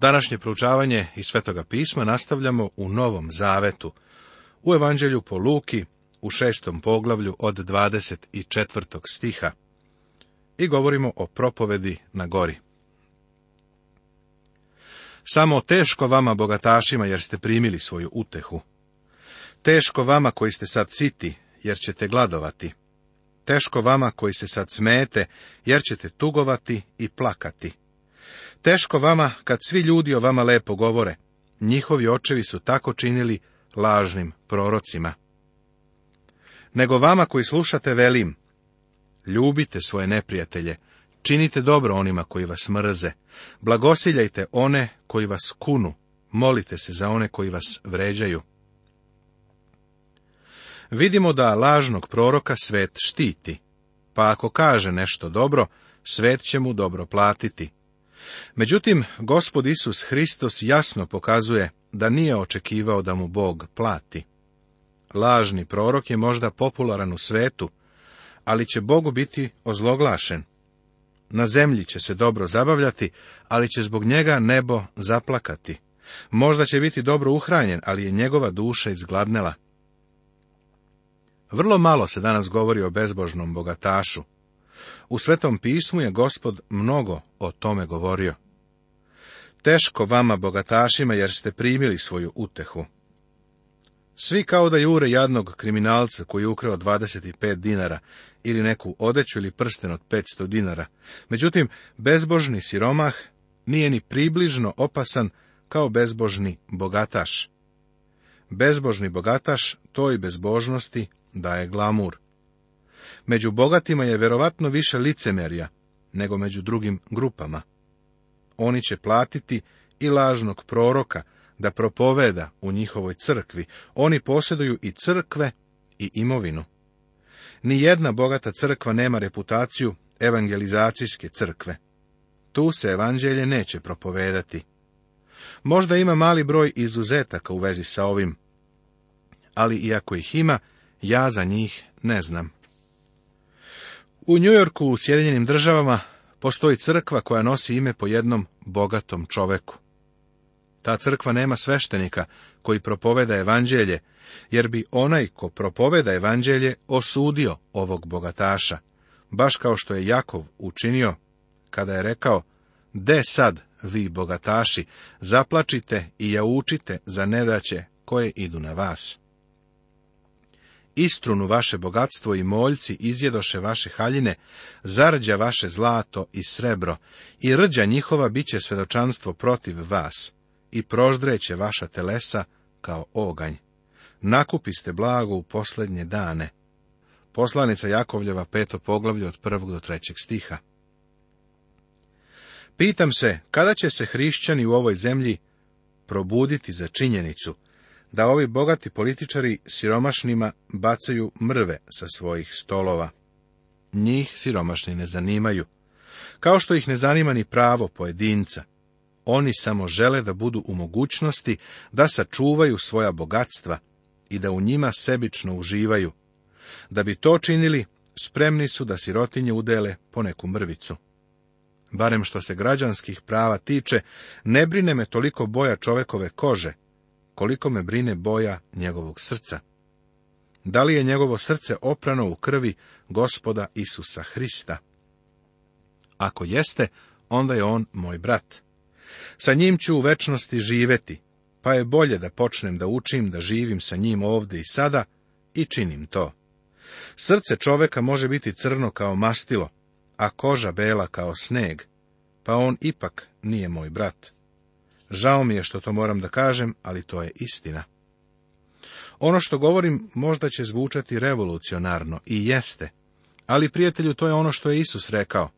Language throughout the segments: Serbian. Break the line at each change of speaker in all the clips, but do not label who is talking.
Današnje proučavanje iz Svetoga pisma nastavljamo u Novom Zavetu, u Evanđelju po Luki, u šestom poglavlju od 24. stiha, i govorimo o propovedi na gori. Samo teško vama, bogatašima, jer ste primili svoju utehu. Teško vama koji ste sad siti, jer ćete gladovati. Teško vama koji se sad smete, jer ćete tugovati i plakati Teško vama kad svi ljudi o vama lepo govore. Njihovi očevi su tako činili lažnim prorocima. Nego vama koji slušate velim, ljubite svoje neprijatelje, činite dobro onima koji vas mrze, blagosiljajte one koji vas kunu, molite se za one koji vas vređaju. Vidimo da lažnog proroka svet štiti, pa ako kaže nešto dobro, svet će mu dobro platiti. Međutim, gospod Isus Hristos jasno pokazuje da nije očekivao da mu Bog plati. Lažni prorok je možda popularan u svetu, ali će Bogu biti ozloglašen. Na zemlji će se dobro zabavljati, ali će zbog njega nebo zaplakati. Možda će biti dobro uhranjen, ali je njegova duša izgladnela. Vrlo malo se danas govori o bezbožnom bogatašu, u Svetom pismu je gospod mnogo o tome govorio. Teško vama, bogatašima, jer ste primili svoju utehu. Svi kao da jure jadnog kriminalca koji je ukrao 25 dinara ili neku odeću ili prsten od 500 dinara. Međutim, bezbožni siromah nije ni približno opasan kao bezbožni bogataš. Bezbožni bogataš toj bezbožnosti daje glamur. Među bogatima je verovatno više licemerja nego među drugim grupama. Oni će platiti i lažnog proroka da propoveda u njihovoj crkvi. Oni posjeduju i crkve i imovinu. Ni jedna bogata crkva nema reputaciju evangelizacijske crkve. Tu se evanđelje neće propovedati. Možda ima mali broj izuzetaka u vezi sa ovim, ali iako ih ima, ja za njih ne znam. U Yorku u Sjedinjenim državama postoji crkva koja nosi ime po jednom bogatom čoveku. Ta crkva nema sveštenika koji propoveda evanđelje, jer bi onaj ko propoveda evanđelje osudio ovog bogataša, baš kao što je Jakov učinio kada je rekao, de sad vi bogataši, zaplačite i jaučite za nedaće koje idu na vas istrunu vaše bogatstvo i moljci izjedoše vaše haljine, zarđa vaše zlato i srebro, i rđa njihova bit će svedočanstvo protiv vas, i proždreće vaša telesa kao oganj. Nakupiste blago u posljednje dane. Poslanica Jakovljeva peto poglavlje od prvog do trećeg stiha. Pitam se, kada će se hrišćani u ovoj zemlji probuditi za činjenicu da ovi bogati političari siromašnima bacaju mrve sa svojih stolova. Njih siromašni ne zanimaju, kao što ih ne zanima ni pravo pojedinca. Oni samo žele da budu u mogućnosti da sačuvaju svoja bogatstva i da u njima sebično uživaju. Da bi to činili, spremni su da sirotinje udele po neku mrvicu. Barem što se građanskih prava tiče, ne brine me toliko boja čovekove kože, koliko me brine boja njegovog srca. Da li je njegovo srce oprano u krvi gospoda Isusa Hrista? Ako jeste, onda je on moj brat. Sa njim ću u večnosti živeti, pa je bolje da počnem da učim da živim sa njim ovdje i sada i činim to. Srce čoveka može biti crno kao mastilo, a koža bela kao sneg, pa on ipak nije moj brat. Žao mi je što to moram da kažem, ali to je istina. Ono što govorim možda će zvučati revolucionarno, i jeste, ali prijatelju to je ono što je Isus rekao.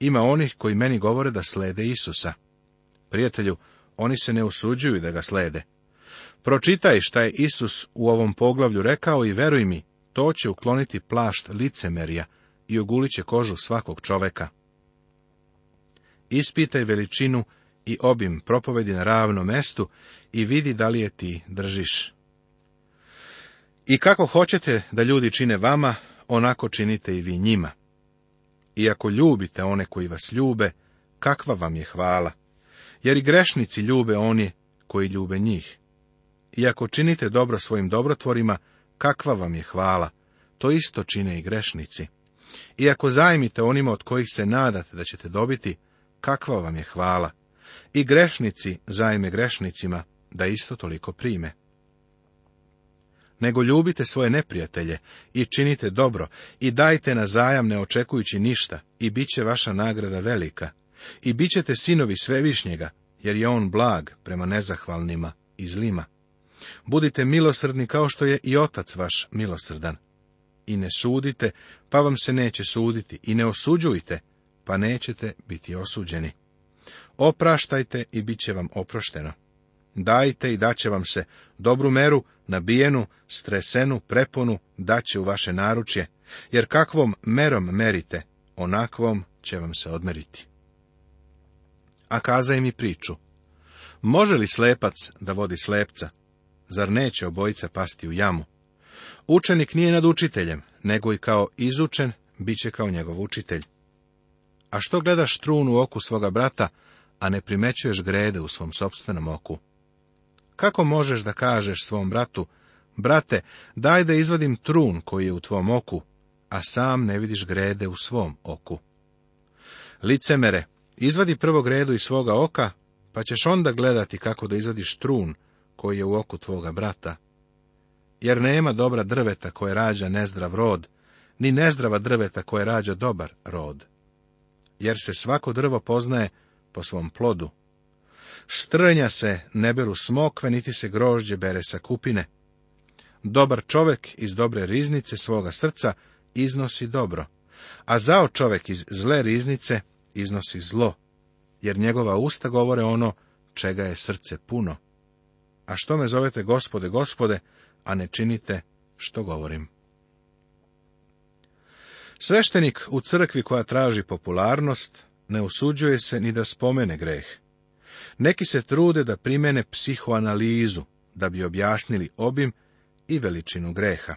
Ima onih koji meni govore da slede Isusa. Prijatelju, oni se ne usuđuju da ga slede. Pročitaj šta je Isus u ovom poglavlju rekao i veruj mi, to će ukloniti plašt licemerja i ogulit kožu svakog čoveka. Ispitaj veličinu i obim propovedi na ravnom mestu i vidi da li je ti držiš. I kako hoćete da ljudi čine vama, onako činite i vi njima. I ako ljubite one koji vas ljube, kakva vam je hvala? Jer i grešnici ljube oni koji ljube njih. I ako činite dobro svojim dobrotvorima, kakva vam je hvala? To isto čine i grešnici. I ako zajmite onima od kojih se nadate da ćete dobiti, kakva vam je hvala? i grešnici zajme grešnicima, da isto toliko prime. Nego ljubite svoje neprijatelje i činite dobro i dajte na zajam ne očekujući ništa i bit će vaša nagrada velika i bit ćete sinovi svevišnjega, jer je on blag prema nezahvalnima i zlima. Budite milosrdni kao što je i otac vaš milosrdan. I ne sudite, pa vam se neće suditi, i ne osuđujte, pa nećete biti osuđeni. Opraštajte i bit će vam oprošteno. Dajte i daće vam se dobru meru, nabijenu, stresenu, preponu, daće u vaše naručje, jer kakvom merom merite, onakvom će vam se odmeriti. A kazaj mi priču. Može li slepac da vodi slepca? Zar neće obojica pasti u jamu? Učenik nije nad učiteljem, nego i kao izučen, bit će kao njegov učitelj. A što gledaš trun u oku svoga brata, a ne primećuješ grede u svom sobstvenom oku? Kako možeš da kažeš svom bratu, brate, daj da izvadim trun koji je u tvom oku, a sam ne vidiš grede u svom oku? Licemere, izvadi prvo gredu iz svoga oka, pa ćeš onda gledati kako da izvadiš trun koji je u oku tvoga brata. Jer nema dobra drveta koje rađa nezdrav rod, ni nezdrava drveta koje rađa dobar rod. Jer se svako drvo poznaje po svom plodu. Strnja se ne beru smokve, niti se grožđe bere sa kupine. Dobar čovek iz dobre riznice svoga srca iznosi dobro, a zao čovek iz zle riznice iznosi zlo, jer njegova usta govore ono čega je srce puno. A što me zovete gospode, gospode, a ne činite što govorim? Sveštenik u crkvi koja traži popularnost ne usuđuje se ni da spomene greh. Neki se trude da primene psihoanalizu, da bi objasnili obim i veličinu greha.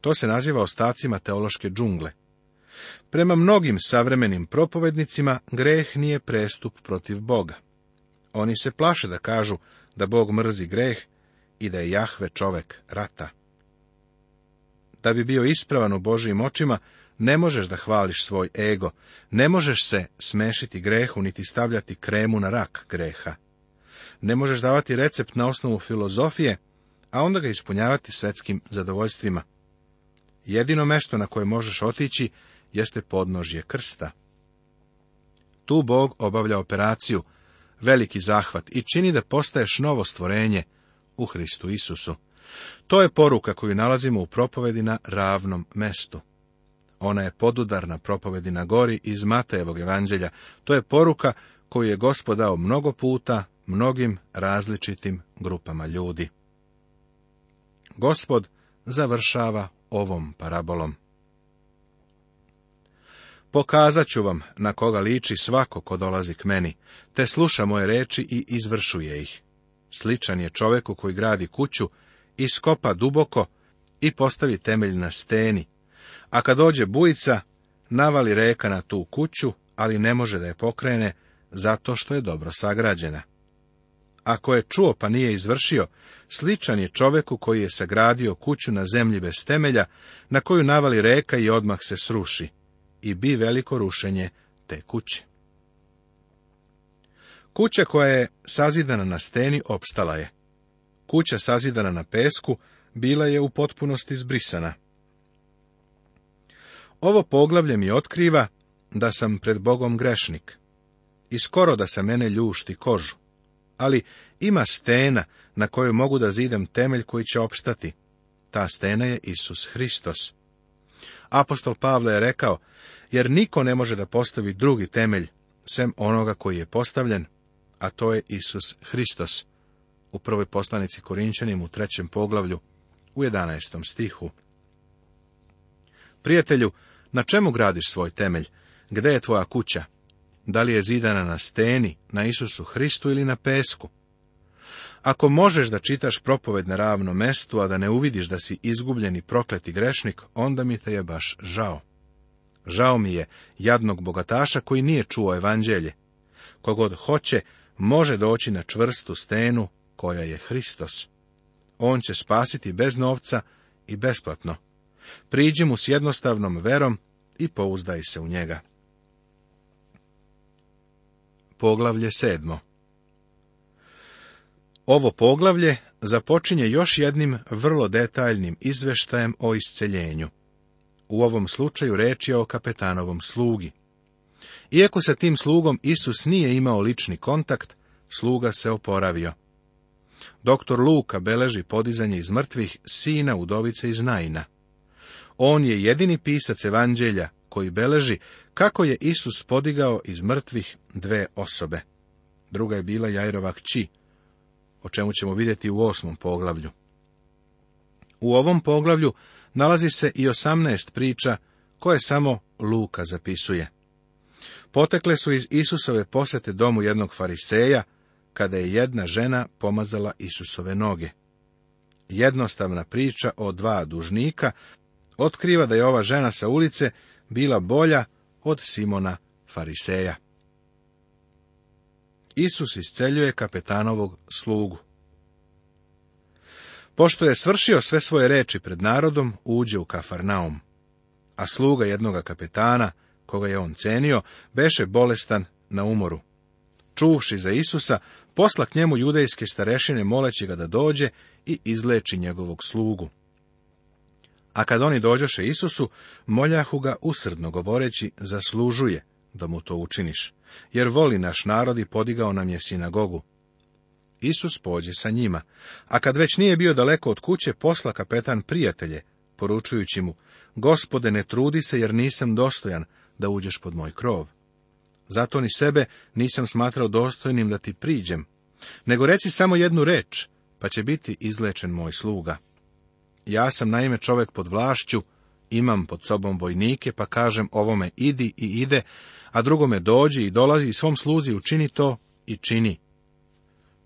To se naziva ostacima teološke džungle. Prema mnogim savremenim propovednicima, greh nije prestup protiv Boga. Oni se plaše da kažu da Bog mrzi greh i da je Jahve čovek rata. Da bi bio ispravan u Božijim očima, ne možeš da hvališ svoj ego, ne možeš se smešiti grehu, niti stavljati kremu na rak greha. Ne možeš davati recept na osnovu filozofije, a onda ga ispunjavati svetskim zadovoljstvima. Jedino mesto na koje možeš otići jeste podnožje krsta. Tu Bog obavlja operaciju, veliki zahvat i čini da postaješ novo stvorenje u Hristu Isusu. To je poruka koju nalazimo u propovedi na ravnom mestu. Ona je podudarna propovedi na gori iz Matejevog evanđelja. To je poruka koju je gospod dao mnogo puta mnogim različitim grupama ljudi. Gospod završava ovom parabolom. Pokazat ću vam na koga liči svako ko dolazi k meni, te sluša moje reči i izvršuje ih. Sličan je čoveku koji gradi kuću, iskopa duboko i postavi temelj na steni, a kad dođe bujica, navali reka na tu kuću, ali ne može da je pokrene, zato što je dobro sagrađena. Ako je čuo pa nije izvršio, sličan je čoveku koji je sagradio kuću na zemlji bez temelja, na koju navali reka i odmah se sruši, i bi veliko rušenje te kuće. Kuća koja je sazidana na steni opstala je. Kuća sazidana na pesku bila je u potpunosti zbrisana. Ovo poglavlje mi otkriva da sam pred Bogom grešnik i skoro da se mene ljušti kožu, ali ima stena na kojoj mogu da zidem temelj koji će opstati. Ta stena je Isus Hristos. Apostol Pavle je rekao, jer niko ne može da postavi drugi temelj, sem onoga koji je postavljen, a to je Isus Hristos, u prvoj poslanici Korinčanim u trećem poglavlju, u 11. stihu. Prijatelju, na čemu gradiš svoj temelj? Gde je tvoja kuća? Da li je zidana na steni, na Isusu Hristu ili na pesku? Ako možeš da čitaš propoved na ravnom mestu, a da ne uvidiš da si izgubljeni prokleti grešnik, onda mi te je baš žao. Žao mi je jadnog bogataša koji nije čuo evanđelje. Kogod hoće, može doći na čvrstu stenu koja je Hristos. On će spasiti bez novca i besplatno. Priđi mu s jednostavnom verom i pouzdaj se u njega. Poglavlje sedmo Ovo poglavlje započinje još jednim vrlo detaljnim izveštajem o isceljenju. U ovom slučaju reč je o kapetanovom slugi. Iako sa tim slugom Isus nije imao lični kontakt, sluga se oporavio. Doktor Luka beleži podizanje iz mrtvih sina udovice iz Najina. On je jedini pisac evanđelja koji beleži kako je Isus podigao iz mrtvih dve osobe. Druga je bila Jairova kći, o čemu ćemo vidjeti u osmom poglavlju. U ovom poglavlju nalazi se i osamnaest priča koje samo Luka zapisuje. Potekle su iz Isusove posjete domu jednog fariseja, kada je jedna žena pomazala Isusove noge. Jednostavna priča o dva dužnika otkriva da je ova žena sa ulice bila bolja od Simona Fariseja. Isus isceljuje kapetanovog slugu. Pošto je svršio sve svoje reči pred narodom, uđe u Kafarnaum. A sluga jednoga kapetana, koga je on cenio, beše bolestan na umoru. Čuvši za Isusa, posla k njemu judejske starešine moleći ga da dođe i izleči njegovog slugu. A kad oni dođoše Isusu, moljahu ga usrdno govoreći, zaslužuje da mu to učiniš, jer voli naš narod i podigao nam je sinagogu. Isus pođe sa njima, a kad već nije bio daleko od kuće, posla kapetan prijatelje, poručujući mu, gospode, ne trudi se, jer nisam dostojan da uđeš pod moj krov. Zato ni sebe nisam smatrao dostojnim da ti priđem, nego reci samo jednu reč, pa će biti izlečen moj sluga. Ja sam naime čovjek pod vlašću, imam pod sobom vojnike, pa kažem ovome idi i ide, a drugome dođi i dolazi i svom sluzi učini to i čini.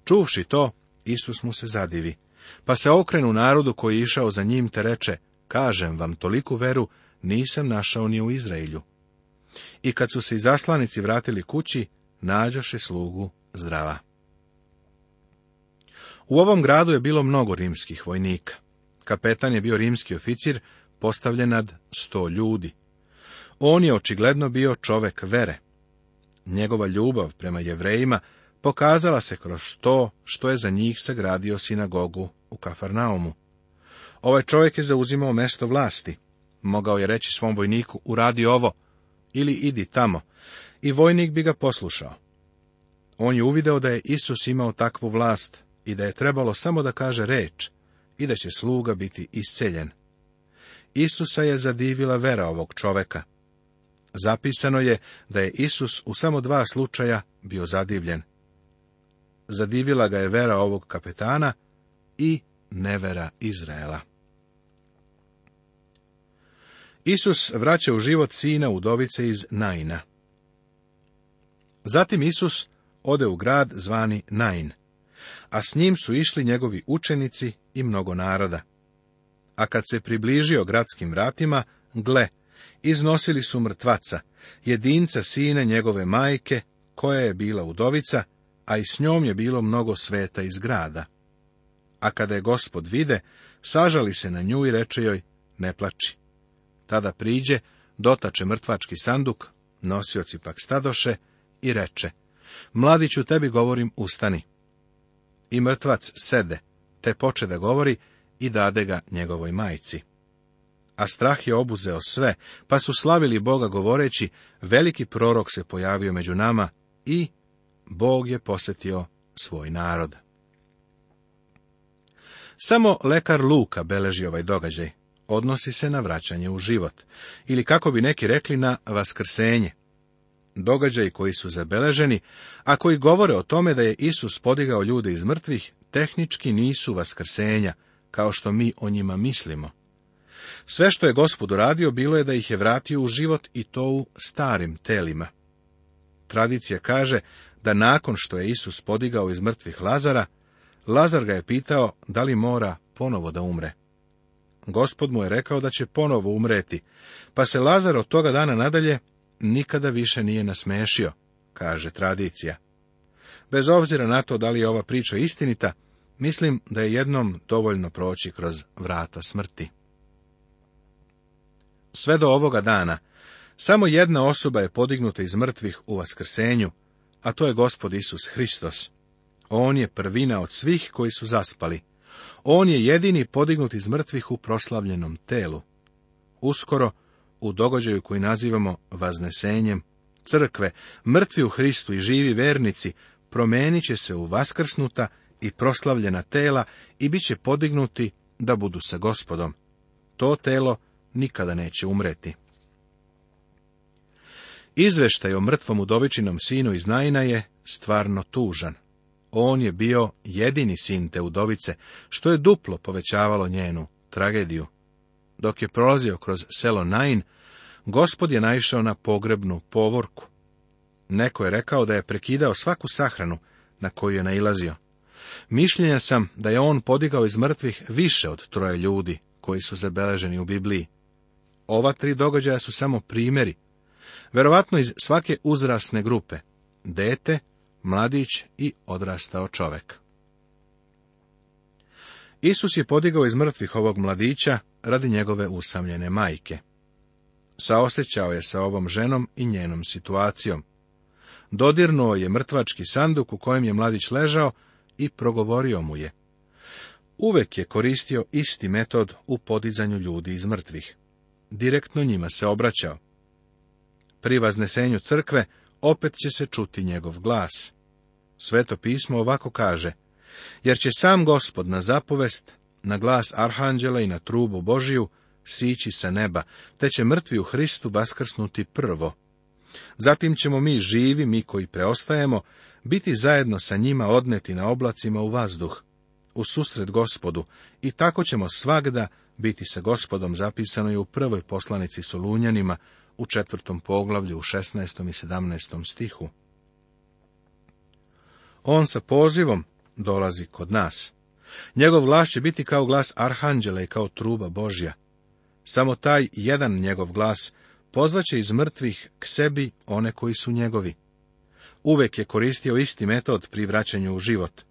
Čuvši to, Isus mu se zadivi, pa se okrenu narodu koji je išao za njim te reče, kažem vam toliku veru nisam našao ni u Izraelju. I kad su se i zaslanici vratili kući, nađoše slugu zdrava. U ovom gradu je bilo mnogo rimskih vojnika. Kapetan je bio rimski oficir, postavljen nad sto ljudi. On je očigledno bio čovek vere. Njegova ljubav prema jevrejima pokazala se kroz to što je za njih sagradio sinagogu u Kafarnaumu. Ovaj čovjek je zauzimao mesto vlasti. Mogao je reći svom vojniku, uradi ovo, ili idi tamo, i vojnik bi ga poslušao. On je uvideo da je Isus imao takvu vlast i da je trebalo samo da kaže reč, i da će sluga biti isceljen. Isusa je zadivila vera ovog čoveka. Zapisano je da je Isus u samo dva slučaja bio zadivljen. Zadivila ga je vera ovog kapetana i nevera Izraela. Isus vraća u život sina udovice iz Naina. Zatim Isus ode u grad zvani Nain a s njim su išli njegovi učenici i mnogo naroda. A kad se približio gradskim vratima, gle, iznosili su mrtvaca, jedinca sine njegove majke, koja je bila udovica, a i s njom je bilo mnogo sveta iz grada. A kada je gospod vide, sažali se na nju i reče joj, ne plači. Tada priđe, dotače mrtvački sanduk, nosioci pak stadoše i reče, mladiću tebi govorim ustani. I mrtvac sede, te poče da govori i dade ga njegovoj majci. A strah je obuzeo sve, pa su slavili Boga govoreći, veliki prorok se pojavio među nama i Bog je posjetio svoj narod. Samo lekar Luka beleži ovaj događaj. Odnosi se na vraćanje u život, ili kako bi neki rekli na vaskrsenje događaji koji su zabeleženi, a koji govore o tome da je Isus podigao ljude iz mrtvih, tehnički nisu vaskrsenja, kao što mi o njima mislimo. Sve što je gospod uradio bilo je da ih je vratio u život i to u starim telima. Tradicija kaže da nakon što je Isus podigao iz mrtvih Lazara, Lazar ga je pitao da li mora ponovo da umre. Gospod mu je rekao da će ponovo umreti, pa se Lazar od toga dana nadalje nikada više nije nasmešio, kaže tradicija. Bez obzira na to da li je ova priča istinita, mislim da je jednom dovoljno proći kroz vrata smrti. Sve do ovoga dana, samo jedna osoba je podignuta iz mrtvih u vaskrsenju, a to je gospod Isus Hristos. On je prvina od svih koji su zaspali. On je jedini podignut iz mrtvih u proslavljenom telu. Uskoro u događaju koji nazivamo vaznesenjem crkve, mrtvi u Hristu i živi vernici, promenit će se u vaskrsnuta i proslavljena tela i bit će podignuti da budu sa gospodom. To telo nikada neće umreti. Izveštaj o mrtvom udovičinom sinu iz Najna je stvarno tužan. On je bio jedini sin te udovice, što je duplo povećavalo njenu tragediju. Dok je prolazio kroz selo Nain, gospod je naišao na pogrebnu povorku. Neko je rekao da je prekidao svaku sahranu na koju je nailazio. Mišljenja sam da je on podigao iz mrtvih više od troje ljudi koji su zabeleženi u Bibliji. Ova tri događaja su samo primjeri, verovatno iz svake uzrasne grupe, dete, mladić i odrastao čovek. Isus je podigao iz mrtvih ovog mladića radi njegove usamljene majke. Saosećao je sa ovom ženom i njenom situacijom. Dodirnuo je mrtvački sanduk u kojem je mladić ležao i progovorio mu je. Uvek je koristio isti metod u podizanju ljudi iz mrtvih. Direktno njima se obraćao. Pri vaznesenju crkve opet će se čuti njegov glas. Sveto pismo ovako kaže, jer će sam gospod na zapovest na glas arhanđela i na trubu Božiju sići sa neba, te će mrtvi u Hristu vaskrsnuti prvo. Zatim ćemo mi živi, mi koji preostajemo, biti zajedno sa njima odneti na oblacima u vazduh, u susret gospodu, i tako ćemo svagda biti sa gospodom zapisano je u prvoj poslanici Solunjanima, u četvrtom poglavlju, u 16. i 17. stihu. On sa pozivom dolazi kod nas. Njegov glas će biti kao glas arhanđela i kao truba Božja. Samo taj jedan njegov glas pozvaće iz mrtvih k sebi one koji su njegovi. Uvek je koristio isti metod pri vraćanju u život.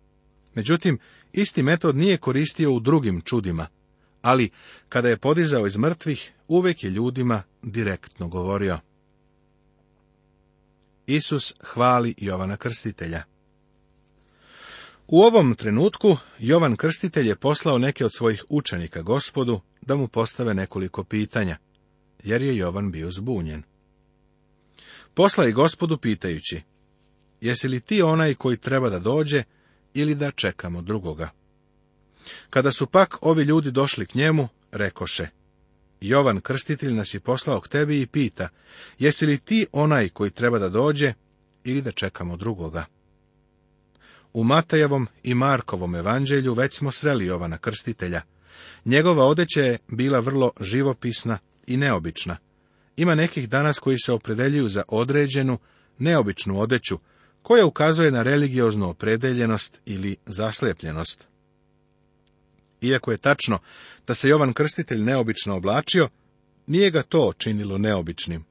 Međutim, isti metod nije koristio u drugim čudima, ali kada je podizao iz mrtvih, uvek je ljudima direktno govorio. Isus hvali Jovana Krstitelja. U ovom trenutku Jovan Krstitelj je poslao neke od svojih učenika gospodu da mu postave nekoliko pitanja, jer je Jovan bio zbunjen. Posla je gospodu pitajući, jesi li ti onaj koji treba da dođe ili da čekamo drugoga? Kada su pak ovi ljudi došli k njemu, rekoše, Jovan Krstitelj nas je poslao k tebi i pita, jesi li ti onaj koji treba da dođe ili da čekamo drugoga? U Matejevom i Markovom evanđelju već smo sreli Jovana Krstitelja. Njegova odeća je bila vrlo živopisna i neobična. Ima nekih danas koji se opredeljuju za određenu, neobičnu odeću, koja ukazuje na religioznu opredeljenost ili zaslepljenost. Iako je tačno da se Jovan Krstitelj neobično oblačio, nije ga to činilo neobičnim.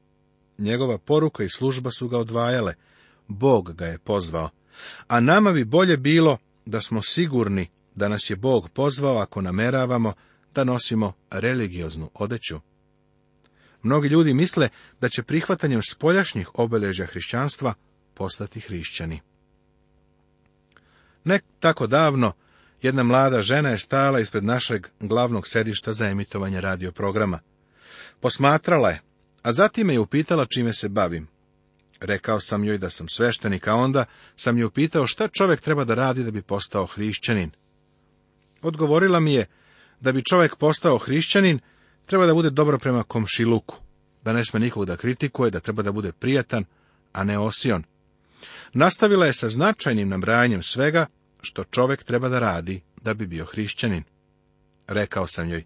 Njegova poruka i služba su ga odvajale. Bog ga je pozvao. A nama bi bolje bilo da smo sigurni da nas je Bog pozvao ako nameravamo da nosimo religioznu odeću. Mnogi ljudi misle da će prihvatanjem spoljašnjih obeležja hrišćanstva postati hrišćani. Ne tako davno, jedna mlada žena je stala ispred našeg glavnog sedišta za emitovanje radioprograma. Posmatrala je, a zatim je upitala čime se bavim. Rekao sam joj da sam sveštenik, a onda sam ju pitao šta čovjek treba da radi da bi postao hrišćanin. Odgovorila mi je da bi čovjek postao hrišćanin, treba da bude dobro prema komšiluku, da ne sme nikog da kritikuje, da treba da bude prijatan, a ne osion. Nastavila je sa značajnim nabrajanjem svega što čovjek treba da radi da bi bio hrišćanin. Rekao sam joj,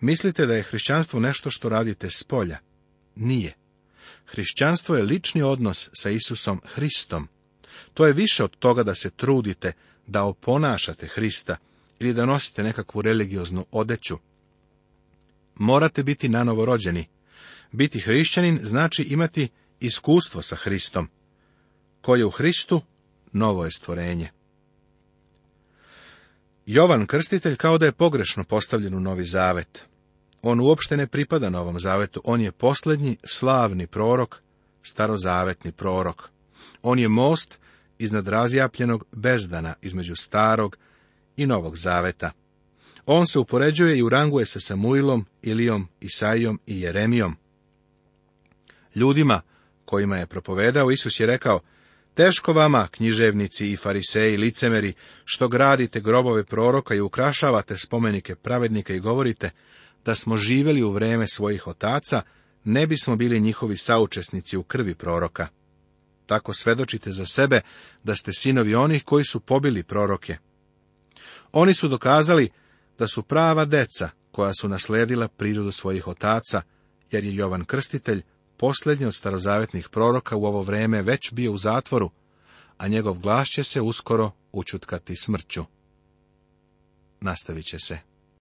mislite da je hrišćanstvo nešto što radite s polja? Nije. Hrišćanstvo je lični odnos sa Isusom Hristom. To je više od toga da se trudite, da oponašate Hrista ili da nosite nekakvu religioznu odeću. Morate biti nanovorođeni. novorođeni. Biti hrišćanin znači imati iskustvo sa Hristom. Ko je u Hristu, novo je stvorenje. Jovan Krstitelj kao da je pogrešno postavljen u Novi Zavet. On uopšte ne pripada Novom Zavetu, on je posljednji slavni prorok, starozavetni prorok. On je most iznad razjapljenog bezdana između starog i novog zaveta. On se upoređuje i uranguje se Samuilom, Ilijom, Isajom i Jeremijom. Ljudima kojima je propovedao, Isus je rekao, Teško vama, književnici i fariseji, licemeri, što gradite grobove proroka i ukrašavate spomenike pravednika i govorite, da smo živjeli u vrijeme svojih otaca, ne bismo bili njihovi saučesnici u krvi proroka. Tako svedočite za sebe da ste sinovi onih koji su pobili proroke. Oni su dokazali da su prava deca koja su nasledila prirodu svojih otaca, jer je Jovan Krstitelj, posljednji od starozavetnih proroka u ovo vrijeme već bio u zatvoru, a njegov glas će se uskoro učutkati smrću. Nastavit će se.